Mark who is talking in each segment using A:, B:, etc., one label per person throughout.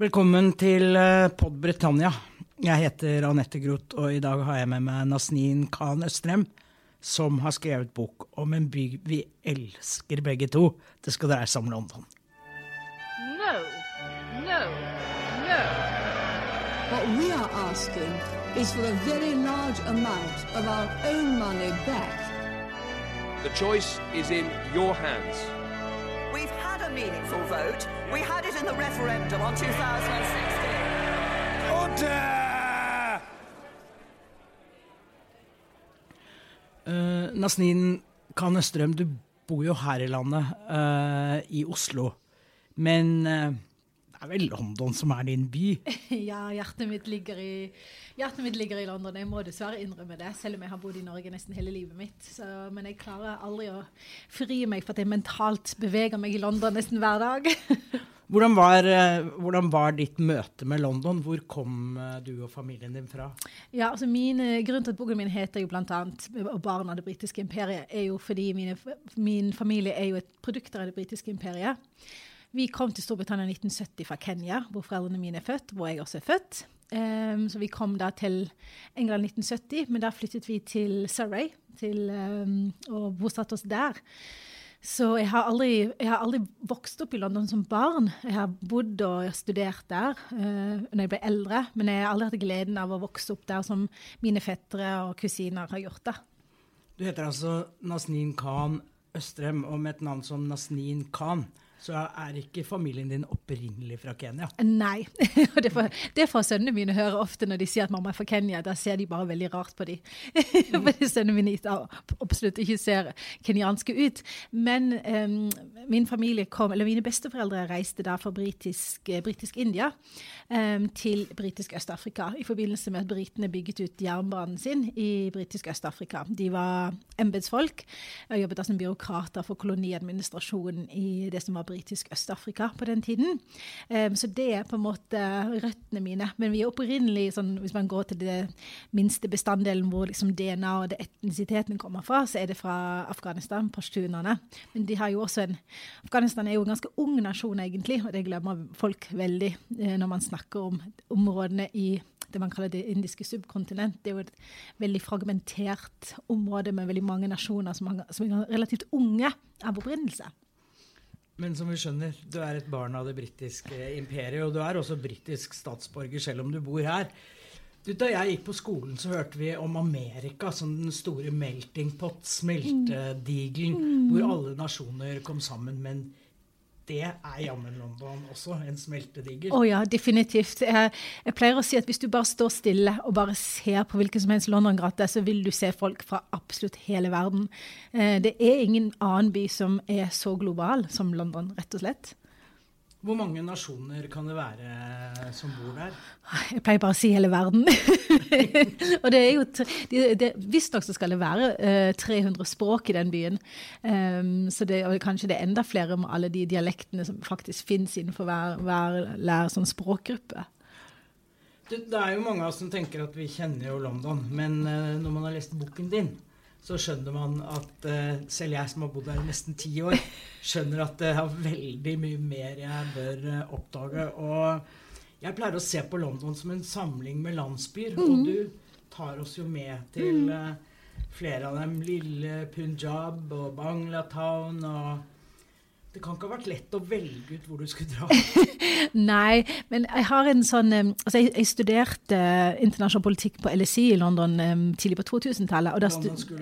A: Velkommen til eh, Pod Britannia. Jeg heter Anette Groth, og i dag har jeg med meg Nasnin Khan Østrem, som har skrevet bok om en by vi elsker begge to. Det skal dreie seg om London.
B: No, no, no.
C: What we are asking is for a very large amount of our own money back.
D: The choice is in your hands.
E: A meaningful vote. We had it in the referendum on 2016.
A: Uh, Nasneen Khan Østrøm, du bor jo her i landet, uh, i Oslo. Men eh, det er vel London som er din by?
F: Ja, hjertet mitt, ligger i, hjertet mitt ligger i London. Jeg må dessverre innrømme det, selv om jeg har bodd i Norge nesten hele livet mitt. Så, men jeg klarer aldri å fri meg for at jeg mentalt beveger meg i London nesten hver dag.
A: Hvordan var, eh, hvordan var ditt møte med London? Hvor kom eh, du og familien din fra?
F: Ja, altså min, eh, Grunnen til at boken min heter jo 'Og barn av det britiske imperiet', er jo fordi mine, min familie er jo et produkt av det britiske imperiet. Vi kom til Storbritannia i 1970 fra Kenya, hvor foreldrene mine er født, hvor jeg også er født. Um, så vi kom da til England i 1970, men da flyttet vi til Surrey til, um, og bosatte oss der. Så jeg har, aldri, jeg har, aldri, vokst opp i London som barn. Jeg har bodd og studert der uh, når jeg ble eldre, men jeg har aldri hatt gleden av å vokse opp der som mine fettere og kusiner har gjort det.
A: Du heter altså Nasnin Khan Østrem, og med et navn som Nasnin Khan så er ikke familien din opprinnelig fra Kenya?
F: Nei. det, får, det får sønnene mine høre ofte når de sier at mamma er fra Kenya. Da ser de bare veldig rart på dem. Fordi sønnene mine absolutt ikke ser kenyanske ut. Men um, min familie kom, eller mine besteforeldre reiste da fra britisk, eh, britisk India um, til britisk Øst-Afrika i forbindelse med at britene bygget ut jernbanen sin i britisk Øst-Afrika. De var embetsfolk og jobbet som byråkrater for koloniadministrasjonen i det som var britisk Øst-Afrika på den tiden. Um, så det er på en måte røttene mine. Men vi er opprinnelig, sånn, hvis man går til det minste bestanddelen hvor liksom DNA og det etnisiteten kommer fra, så er det fra Afghanistan, pashtunerne. Men de har jo også en Afghanistan er jo en ganske ung nasjon, egentlig, og det glemmer folk veldig eh, når man snakker om områdene i det man kaller det indiske subkontinent. Det er jo et veldig fragmentert område med veldig mange nasjoner som, er relativt unge av opprinnelse.
A: Men som vi skjønner, du er et barn av det britiske imperiet, og du er også britisk statsborger selv om du bor her. Du, da jeg gikk på skolen, så hørte vi om Amerika som den store melting pot, smeltedigelen, mm. hvor alle nasjoner kom sammen. Men det er jammen London også, en smeltedigel.
F: Å oh ja, definitivt. Jeg, pleier å si at hvis du bare står stille og bare ser på hvilken som helst London-gate, så vil du se folk fra absolutt hele verden. Eh, det er ingen annen by som er så global som London, rett og slett.
A: Hvor mange nasjoner kan det være som bor der?
F: Jeg pleier bare å si hele verden. og det er jo Visstnok så skal det være uh, 300 språk i den byen. Um, så det, og kanskje det er enda flere med alle de dialektene som faktisk finnes innenfor hver, hver, lærer sånn språkgruppe.
A: Det, det, er jo mange av oss som tenker at vi kjenner jo London, men uh, når man har lest boken din, så skjønner man at uh, selv jeg som har bodd her i nesten ti år, skjønner at det er veldig mye mer jeg bør uh, oppdage. Og jeg pleier å se på London som en samling med landsbyer. Mm. Og du tar oss jo med til uh, flere av dem. Lille Punjab og Banglatown og det kan ikke ha vært lett å velge ut hvor du skulle dra?
F: Nei, men jeg har en sånn altså jeg, jeg studerte uh, internasjonal politikk på LSI i London um, tidlig på 2000-tallet.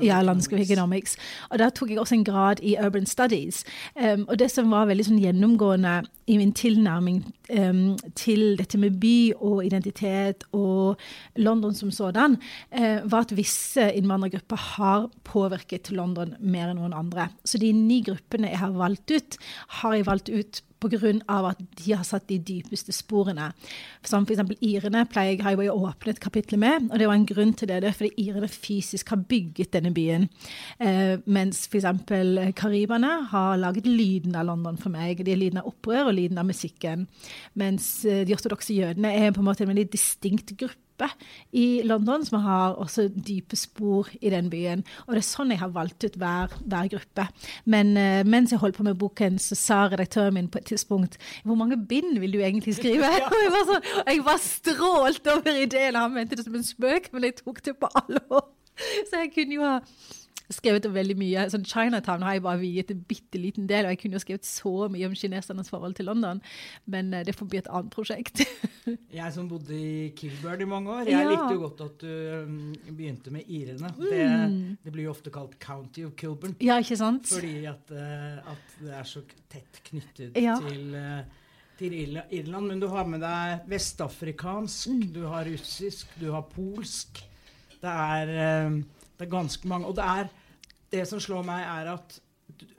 F: Ja, London School of Economics. Og da tok jeg også en grad i Urban Studies. Um, og det som var veldig sånn gjennomgående i min tilnærming um, til dette med by og identitet og London som sådan, uh, var at visse innvandrergrupper har påvirket London mer enn noen andre. Så de ni gruppene jeg har valgt ut, har jeg valgt ut pga. at de har satt de dypeste sporene. Som f.eks. irene pleier, har jeg åpnet et kapittel med, og det var en grunn til det. Det er fordi irene fysisk har bygget denne byen. Eh, mens f.eks. kariberne har laget lyden av London for meg. De er lyden av opprør og lyden av musikken. Mens eh, de ortodokse jødene er på en måte en veldig distinkt gruppe gruppe i London som har også dype spor i den byen. Og det er sånn jeg har valgt ut hver, hver gruppe. Men uh, mens jeg holdt på med boken, så sa redaktøren min på et tidspunkt Hvor mange bind vil du egentlig skrive? og jeg var, sånn, jeg var strålt over ideen. Han mente det som en spøk, men jeg tok det på alvor. Så jeg kunne jo ha skrevet om veldig mye. Sånn Chinatown har jeg bare viet en bitte liten del, og jeg kunne jo skrevet så mye om kinesernes forhold til London, men eh, det får bli et annet prosjekt.
A: Jeg som bodde i Kilburn i mange år, jeg
F: Ja.
A: likte jo godt at du um, begynte med irene. Det, det blir jo ofte kalt County of Kilburn.
F: ja, ikke sant?
A: Fordi at, eh, at det er så tett knyttet
F: Ja.
A: til, eh, til Irland. Men du har med deg vestafrikansk,
F: Mm.
A: du har russisk, du har polsk. Det er, det er ganske mange. Og det er Det som slår meg, er at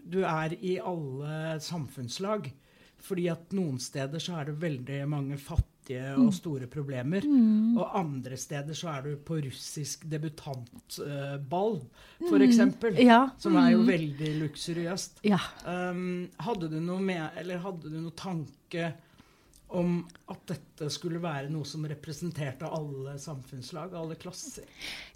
A: du- er i alle samfunnslag. Fordi at noen steder så er det veldig mange fattige
F: Mm.
A: og store problemer. Og andre steder så er du på russisk debutantball, for eksempel.
F: Mm. Ja.
A: Som er jo veldig luksuriøst.
F: Ja.
A: Um, hadde du noe med, eller hadde du noe tanke om at dette skulle være noe som representerte alle samfunnslag, alle klasser?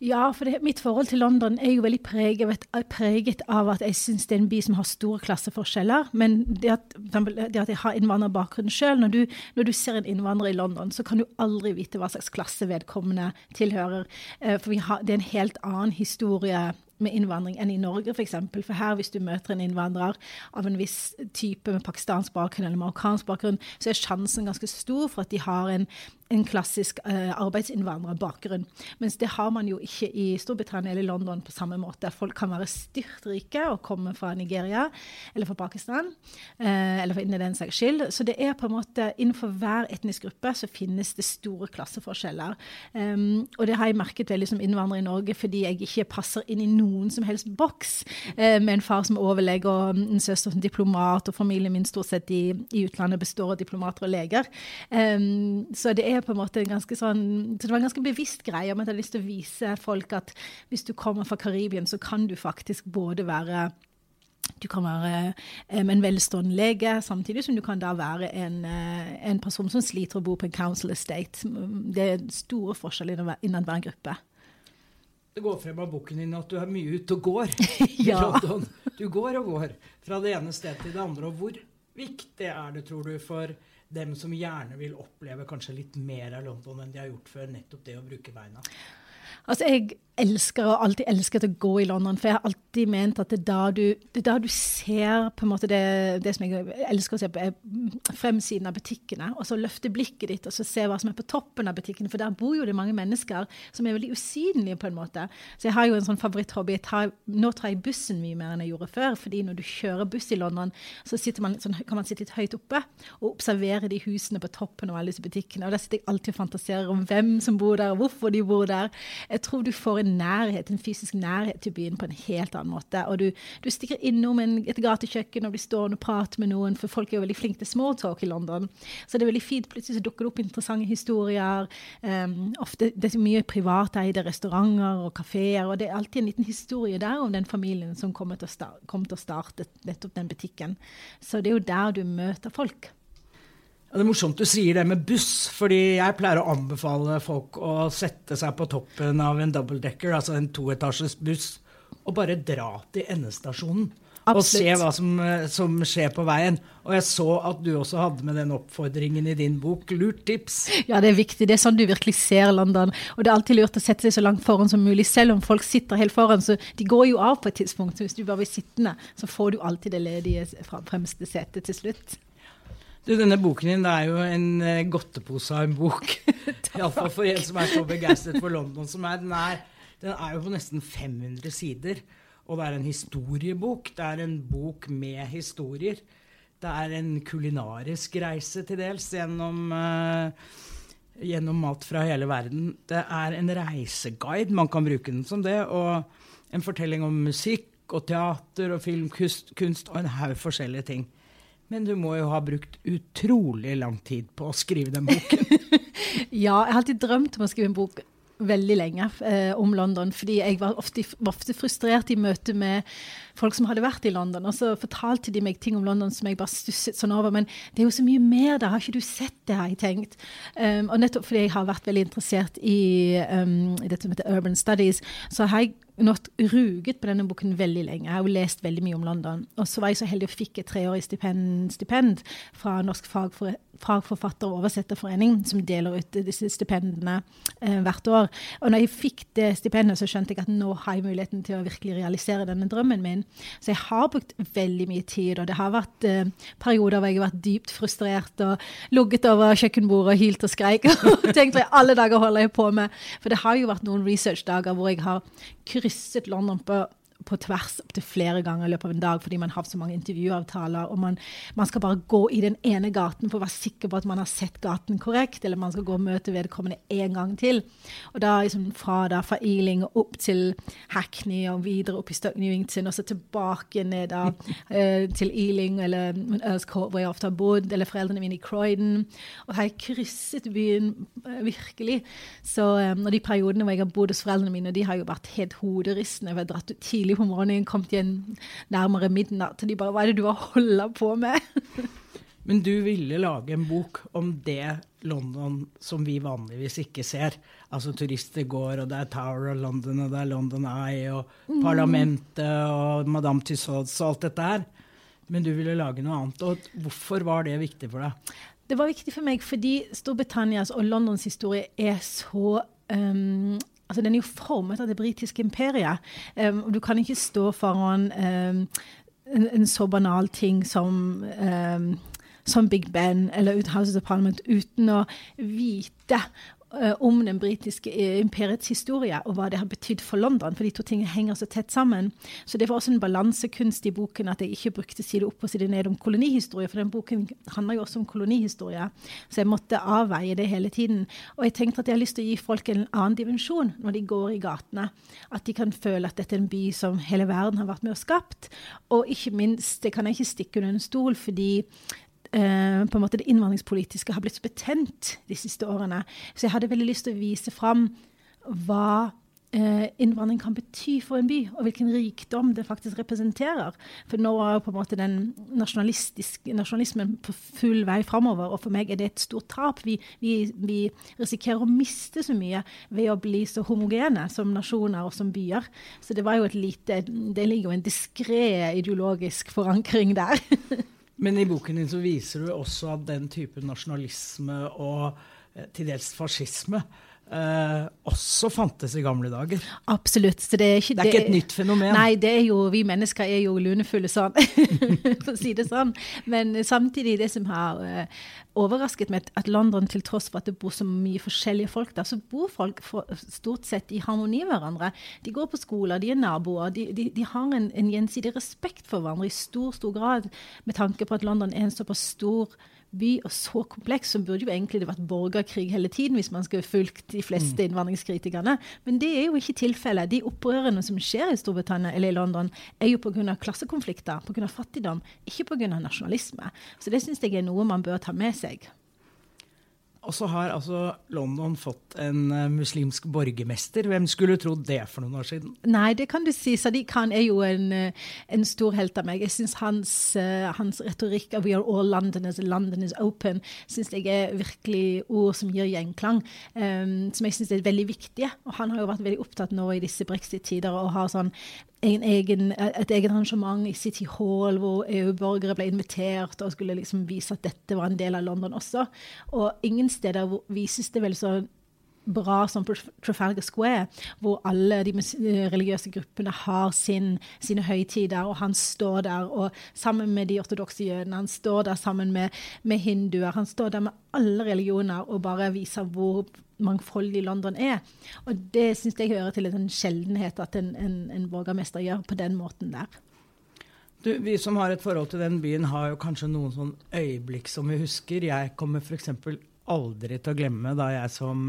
F: Ja, for det, mitt forhold til London er jo veldig preget, preget av at jeg syns det er en by som har store klasseforskjeller. Men det at, det at jeg har innvandrerbakgrunn sjøl, når, når du ser en innvandrer i London, så kan du aldri vite hva slags klasse vedkommende tilhører. Eh, For har, det er en helt annen historie med innvandring enn i Norge, f.eks. For, eksempel. for her, hvis du møter en innvandrer av en viss type med pakistansk bakgrunn eller marokkansk bakgrunn, så er sjansen ganske stor for at de har en, en klassisk uh, arbeidsinnvandrerbakgrunn. Mens det har man jo ikke i Storbritannia eller London på samme måte. Folk kan være styrtrike og komme fra Nigeria eller fra Pakistan, uh, eller for den saks skyld. Så det er på en måte innenfor hver etnisk gruppe så finnes det store klasseforskjeller. Um, og det har jeg merket veldig som innvandrer i Norge, fordi jeg ikke passer inn i noen som helst boks. Eh, med en far som er overlege og en søster som diplomat, og familien min stort sett i, i utlandet består av diplomater og leger. Um, så det er på en måte en ganske sånn så det var en ganske bevisst greie om at jeg hadde lyst til å vise folk at hvis du kommer fra Karibien, så kan du faktisk både være du kan være um, en velstående lege, samtidig som du kan da være en, uh, en person som sliter og bor på en council estate. Det er store forskjeller innen hver gruppe.
A: Det går frem av boken din at du er mye ute og går
F: Ja.
A: London. Du går og går fra det ene stedet til det andre. Og hvor viktig er det, tror du, for dem som gjerne vil oppleve kanskje litt mer av London enn de har gjort før, nettopp det å bruke beina?
F: Altså, jeg elsker og alltid elsket å gå i London, for jeg har alltid ment at det er da du, det er da du ser på en måte det, det som jeg elsker å se på, er fremsiden av butikkene, og så løfte blikket ditt og så se hva som er på toppen av butikkene, for der bor jo det mange mennesker som er veldig usynlige på en måte. Så jeg har jo en sånn favoritthobby. Tar, nå tar jeg bussen mye mer enn jeg gjorde før, fordi når du kjører buss i London, så man sånn, kan man sitte litt høyt oppe og observere de husene på toppen av alle disse butikkene. Og der sitter jeg alltid og fantaserer om hvem som bor der, og hvorfor de bor der. Jeg tror du får en nærhet, en fysisk nærhet til byen på en helt annen måte. Og du, du stikker innom en, et gatekjøkken og blir stående og prate med noen, for folk er jo veldig flinke til smalltalk i London. Så det er veldig fint. Plutselig så dukker det opp interessante historier. Um, ofte det er så mye privateide restauranter og kafeer, og det er alltid en liten historie der om den familien som kom til å, starte, kom til å starte nettopp den butikken. Så det er jo der du møter folk.
A: Det er morsomt du sier det med buss, fordi jeg pleier å anbefale folk å sette seg på toppen av en double-decker, altså en toetasjes buss, og bare dra til endestasjonen. Og se hva som, eh, som skjer på veien. Og jeg så at du også hadde med den oppfordringen i din bok. Lurt tips.
F: Ja, det er viktig. Det er sånn du virkelig ser London. Og det er alltid lurt å sette seg så langt foran som mulig, selv om folk sitter helt foran. Så de går jo av på et tidspunkt. Så hvis du bare blir sittende, så får du alltid det ledige fra fremste setet til slutt.
A: Du, denne boken din er jo en eh, godtepose av en bok. Iallfall for en som er så begeistret for London som er. Den, er. den er jo på nesten 500 sider. Og det er en historiebok. Det er en bok med historier. Det er en kulinarisk reise til dels gjennom, uh, gjennom mat fra hele verden. Det er en reiseguide, man kan bruke den som det. Og en fortelling om musikk og teater og filmkunst og en haug forskjellige ting. Men du må jo ha brukt utrolig lang tid på å skrive den boken.
F: Ja, jeg har alltid drømt om å skrive en bok veldig lenge eh, om London, fordi jeg var ofte, var ofte frustrert i møte med folk som hadde vært i London. Og så fortalte de meg ting om London som jeg bare stusset sånn over. Men det er jo så mye mer der, har ikke du sett det, har jeg tenkt. Um, og nettopp fordi jeg har vært veldig interessert i, um, i dette som heter Urban Studies, så har jeg nått ruget på denne boken veldig lenge. Jeg har jo lest veldig mye om London. Og så var jeg så heldig å fikk et treårig stipend, stipend fra Norsk fagfor, fagforfatter- og oversetterforening, som deler ut disse stipendene eh, hvert år. Og når jeg fikk det stipendet, så skjønte jeg at nå har jeg muligheten til å virkelig realisere denne drømmen Så jeg har brukt veldig mye tid, og det har vært eh, perioder hvor jeg har vært dypt frustrert og ligget over kjøkkenbordet og hylt og skreik og tenkt i alle dager holder jeg på med? For det har jo vært noen researchdager hvor jeg har krysset London på på tvers opptil flere ganger i løpet av en dag fordi man har så mange intervjuavtaler, og man, man, skal bare gå i den ene gaten for å være sikker på at man har sett gaten korrekt, eller man skal gå og møte vedkommende en gang til. Og da liksom fra, da, fra Ealing og opp til Hackney og videre opp i Stoke Newington, og så tilbake ned da, uh, til Ealing eller Earls hvor jeg ofte har bodd, eller foreldrene mine i Croydon. Og har jeg krysset byen uh, virkelig. Så um, og de periodene hvor jeg har bodd hos foreldrene mine, de har jo vært helt hoderistende. Jeg har dratt ut tidlig tidlig på morgenen, kommet igjen nærmere midnatt. Og de bare 'Hva er det du har holdt på med?'
A: Men du ville lage en bok om det London som vi vanligvis ikke ser. Altså turister går, og det er Tower of London, og det er London Eye, og parlamentet og Madame Tussauds og alt dette her. Men du ville lage noe annet. Og hvorfor var det viktig for deg?
F: Det var viktig for meg fordi Storbritannias og Londons historie er så um, altså Den er jo formet av det britiske imperiet. Um, du kan ikke stå foran um, en, en, så banal ting som um, som Big Ben eller House of Parliament uten å vite om den britiske eh, imperiets historie og hva det har betydd for London, for de to tingene henger så tett sammen. Så det var også en balansekunst i boken at jeg ikke brukte side opp og side ned om kolonihistorie, for den boken handler jo også om kolonihistorie. Så jeg måtte avveie det hele tiden. Og jeg tenkte at jeg har lyst til å gi folk en annen dimensjon når de går i gatene. At de kan føle at dette er en by som hele verden har vært med og skapt. Og ikke minst, det kan jeg ikke stikke under en stol, fordi eh, på en måte det innvandringspolitiske har blitt så betent de siste årene. Så jeg hadde veldig lyst til å vise fram hva eh, innvandring kan bety for en by, og hvilken rikdom det faktisk representerer. For nå er jo på en måte den nasjonalismen på full vei framover, og for meg er det et stort tap. Vi, vi, vi, risikerer å miste så mye ved å bli så homogene som nasjoner og som byer. Så det var jo et lite Det ligger jo en diskré ideologisk forankring der.
A: Men i boken din så viser du også at den type nasjonalisme og eh, til dels fascisme eh, også fantes i gamle dager.
F: Absolutt. det er ikke,
A: det er ikke et nytt fenomen.
F: Nei, det er jo, vi mennesker er jo lunefulle sånn, for å si det sånn. Men samtidig, det som har eh, overrasket meg, at London, til tross for at det bor så mye forskjellige folk der, så bor folk for, stort sett i harmoni med hverandre. De går på skoler, de er naboer. De, de, de har en, en, gjensidig respekt for hverandre i stor, stor grad, med tanke på at London er en såpass stor by og så kompleks, så burde jo egentlig det vært borgerkrig hele tiden hvis man skulle fulgt de fleste mm. innvandringskritikerne. Men det er jo ikke tilfellet. De opprørene som skjer i Storbritannia eller i London, er jo pga. klassekonflikter, pga. fattigdom, ikke pga. nasjonalisme. Så det syns jeg er noe man bør ta med seg.
A: Og så har altså London fått en uh, muslimsk borgermester. Hvem skulle trodd det for noen år siden?
F: Nei, det kan du si. Sadiq Khan er jo en, uh, en stor helt av meg. Jeg syns hans, uh, hans, retorikk av 'We are all Londoners, London is open' synes jeg er virkelig ord som gir gjenklang. Um, som jeg syns er veldig viktige. Og han har jo vært veldig opptatt nå i disse brexit-tider og har sånn egen, et eget arrangement i City Hall hvor EU-borgere ble invitert og skulle liksom vise at dette var en del av London også. Og ingen steder vises det vel så bra som på Trafalgar Square, hvor alle de religiøse gruppene har sin, sine høytider, og han står der og sammen med de ortodokse jødene, han står der sammen med, med hinduer, han står der med alle religioner og bare viser hvor mangfoldig London er. Og det syns jeg hører til en sjeldenhet at en, en, en borgermester gjør på den måten der.
A: Du, vi som har et forhold til den byen, har jo kanskje noen sånn øyeblikk som vi husker. Jeg kommer f.eks. aldri til å glemme da jeg som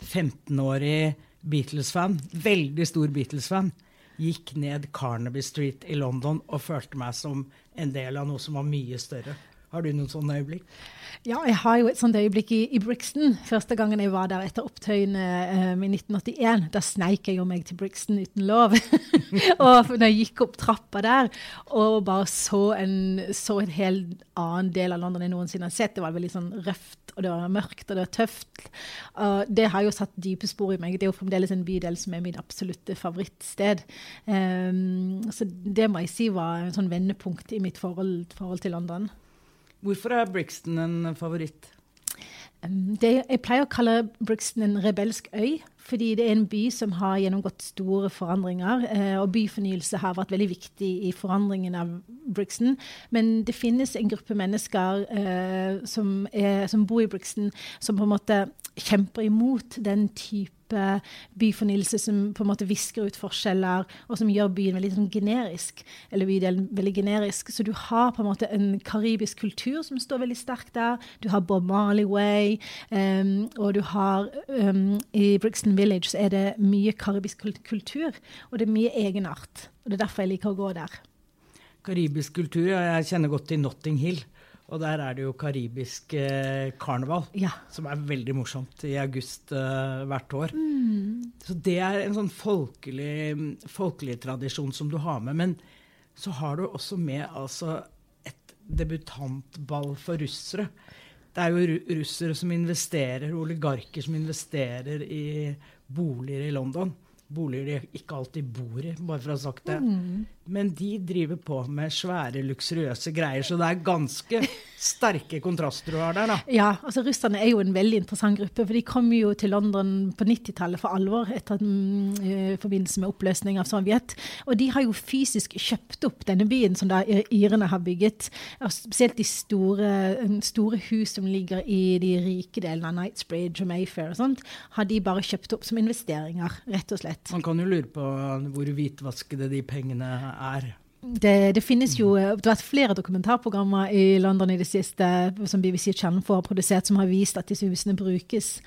A: 15-årig eh, Beatles-fan, veldig stor Beatles-fan, gikk ned Carnaby Street i London og følte meg som en del av noe som var mye større. Har du noen sånne øyeblikk?
F: Ja, jeg har jo et sånt øyeblikk i, i Brixton. Første gangen jeg var der etter opptøyene um, i 1981. Da sneik jeg jo meg til Brixton uten lov. og når jeg gikk opp trappa der og bare så en, så en helt annen del av London enn jeg noensinne har sett, det var veldig sånn røft, og det var mørkt, og det var tøft. Og det har jo satt dype spor i meg. Det er jo fremdeles en bydel som er mitt absolutte favorittsted. Um, så det må jeg si var en sånn vendepunkt i mitt forhold, forhold til London.
A: Hvorfor er Brixton en favoritt?
F: Um, det, jeg pleier å kalle Brixton en rebelsk øy, fordi det er en by som har gjennomgått store forandringer. Eh, og byfornyelse har vært veldig viktig i forandringen av Brixton. Men det finnes en gruppe mennesker eh, som, er, som, bor i Brixton, som på en måte kjemper imot den type byfornyelse som på en måte visker ut forskjeller, og som gjør byen veldig sånn generisk. Eller bydelen veldig generisk. Så du har på en måte en karibisk kultur som står veldig sterkt der. Du har Bob Marley Way, um, og du har um, i Brixton Village så er det mye karibisk kultur, og det er mye egenart. Og det er derfor jeg liker å gå der.
A: Karibisk kultur, ja, jeg kjenner godt til Notting Hill. Og der er det jo karibisk eh, karneval,
F: ja.
A: som er veldig morsomt i august eh, hvert år.
F: Mm.
A: Så det er en sånn folkelig, folkelig, tradisjon som du har med. Men så har du også med altså, et debutantball for russere. Det er jo russere som investerer, oligarker som investerer i boliger i London boliger de ikke alltid bor i, bare for å ha sagt det.
F: Mm.
A: Men de driver på med svære, luksuriøse greier, så det er ganske sterke kontraster du har der, da.
F: Ja, altså russerne er jo en veldig interessant gruppe, for de kom jo til London på 90-tallet for alvor etter mm, i forbindelse med oppløsning av Sovjet. Og de har jo fysisk kjøpt opp denne byen som da irene har bygget. Og spesielt de store, store hus som ligger i de rike delene av Knightsbridge og Mayfair og sånt, har de bare kjøpt opp som investeringer, rett og slett.
A: Man kan jo lure på hvor hvitvaskede de pengene er.
F: Det, det, finnes jo det har vært flere dokumentarprogrammer i London i det siste som BBC Channel har produsert, som har vist at disse husene brukes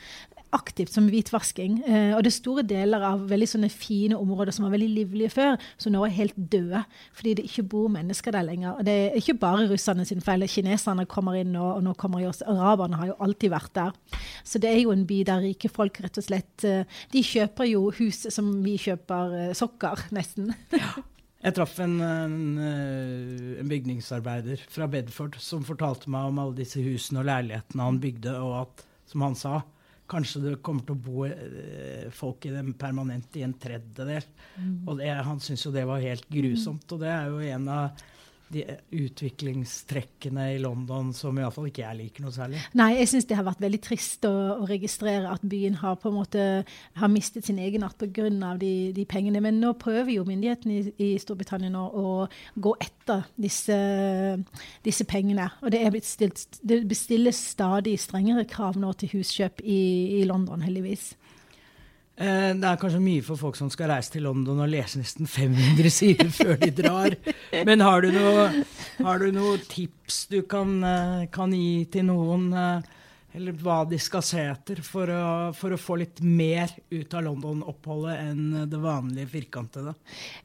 F: aktivt som hvitvasking. Eh, og det er store deler av veldig sånne fine områder som var veldig livlige før, som nå er helt døde fordi det ikke bor mennesker der lenger. Og det er ikke bare russerne sin feil. Kineserne kommer inn, og, og nå kommer jo også Araberne har jo alltid vært der. Så det er jo en by der rike folk rett og slett eh, De kjøper jo hus som vi kjøper eh, sokker, nesten.
A: Ja. Jeg traff en, en, eh, en, bygningsarbeider fra Bedford som fortalte meg om alle disse husene og leilighetene han bygde, og at, som han sa, Kanskje det kommer til å bo eh, folk i dem permanent i en tredjedel. Mm. Og det, han syntes jo det var helt grusomt. Og det er jo en av de utviklingstrekkene i London som iallfall ikke jeg liker noe særlig.
F: Nei, jeg syns det har vært veldig trist å, å, registrere at byen har på en måte har mistet sin egenart pga. De, de pengene. Men nå prøver jo myndighetene i, i Storbritannia nå å gå etter disse, disse pengene. Og det, er blitt stilt, det bestilles stadig strengere krav nå til huskjøp i, i London, heldigvis.
A: Eh, det er kanskje mye for folk som skal reise til London og lese nesten 500 sider før de drar. Men har du noe, har du noe tips du kan, eh, kan, gi til noen? Eller hva de skal se etter for å, for å få litt mer ut av London-oppholdet enn det vanlige firkantede?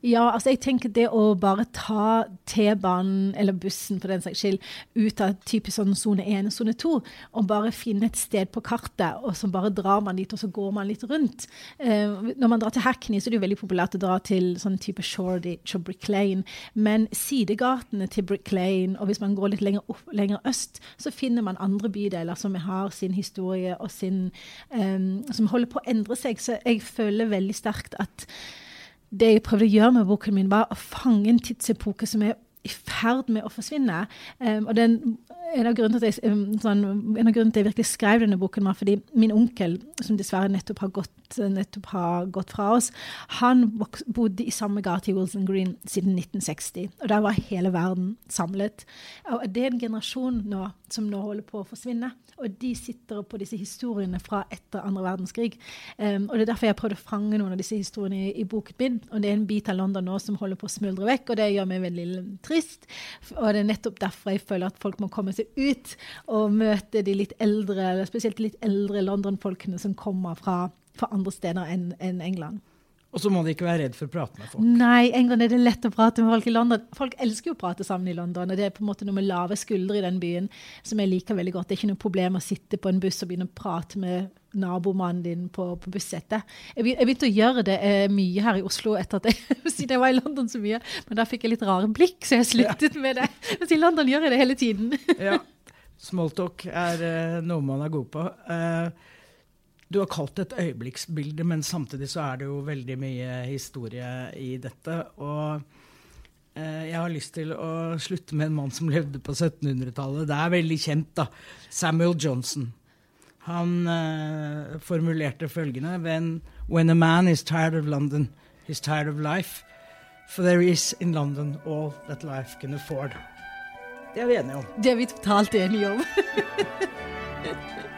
F: Ja, altså jeg tenker det å bare ta T-banen, eller bussen for den saks skyld, ut av typisk sånn sone 1 og sone 2, og bare finne et sted på kartet, og så bare drar man dit, og så går man litt rundt. Eh, når man drar til Hackney, så er det jo veldig populært å dra til sånn type Shoreditch og Brick Lane, men sidegatene til Brick Lane, og hvis man går litt lenger, opp, lenger øst, så finner man andre bydeler som har har sin historie og sin um, Som holder på å endre seg. Så jeg føler veldig sterkt at det jeg prøvde å gjøre med boken min, var å fange en tidsepoke som er i ferd med å forsvinne. Um, og den, en, av til jeg, sånn, en av grunnene til jeg virkelig skrev denne boken, var fordi min onkel, som dessverre nettopp har gått, nettopp har gått fra oss, han bodde i samme gate i Wilson Green siden 1960. Og der var hele verden samlet. Og det er en generasjon nå som nå holder på å forsvinne. Og de sitter på disse historiene fra etter andre verdenskrig. Um, og det er derfor jeg har prøvd å fange noen av disse historiene i, i boken min. Og det er en bit av London nå som holder på å smuldre vekk, og det gjør meg veldig trist. Og det er nettopp derfor jeg føler at folk må komme seg ut og møte de litt eldre, spesielt de litt eldre London-folkene som kommer fra, fra andre steder enn en England.
A: Og så må de ikke være redd for å prate med folk.
F: Nei, England er det lett å prate med folk i London. Folk elsker jo å prate sammen i London, og det er på en måte noe med lave skuldre i den byen som jeg liker veldig godt. Det er ikke noe problem å sitte på en buss og begynne å prate med nabomannen din på, på bussettet. Jeg, begynte å gjøre det eh, mye her i Oslo etter at jeg, siden jeg var i London så mye, men da fikk jeg litt rare blikk, så jeg sluttet med det. Mens i London gjør jeg det hele tiden.
A: Ja. Smalltalk er eh, noe man er god på. Eh, du har kalt det et øyeblikksbilde, men samtidig så er det jo veldig mye historie i dette. Og eh, jeg har lyst til å slutte med en mann som levde på 1700-tallet. Det er veldig kjent, da. Samuel Johnson. Han eh, formulerte følgende when, when a man is tired of London, he's tired of life. For there is in London all that life can afford. Det er vi enige om.
F: Det er vi totalt enige om.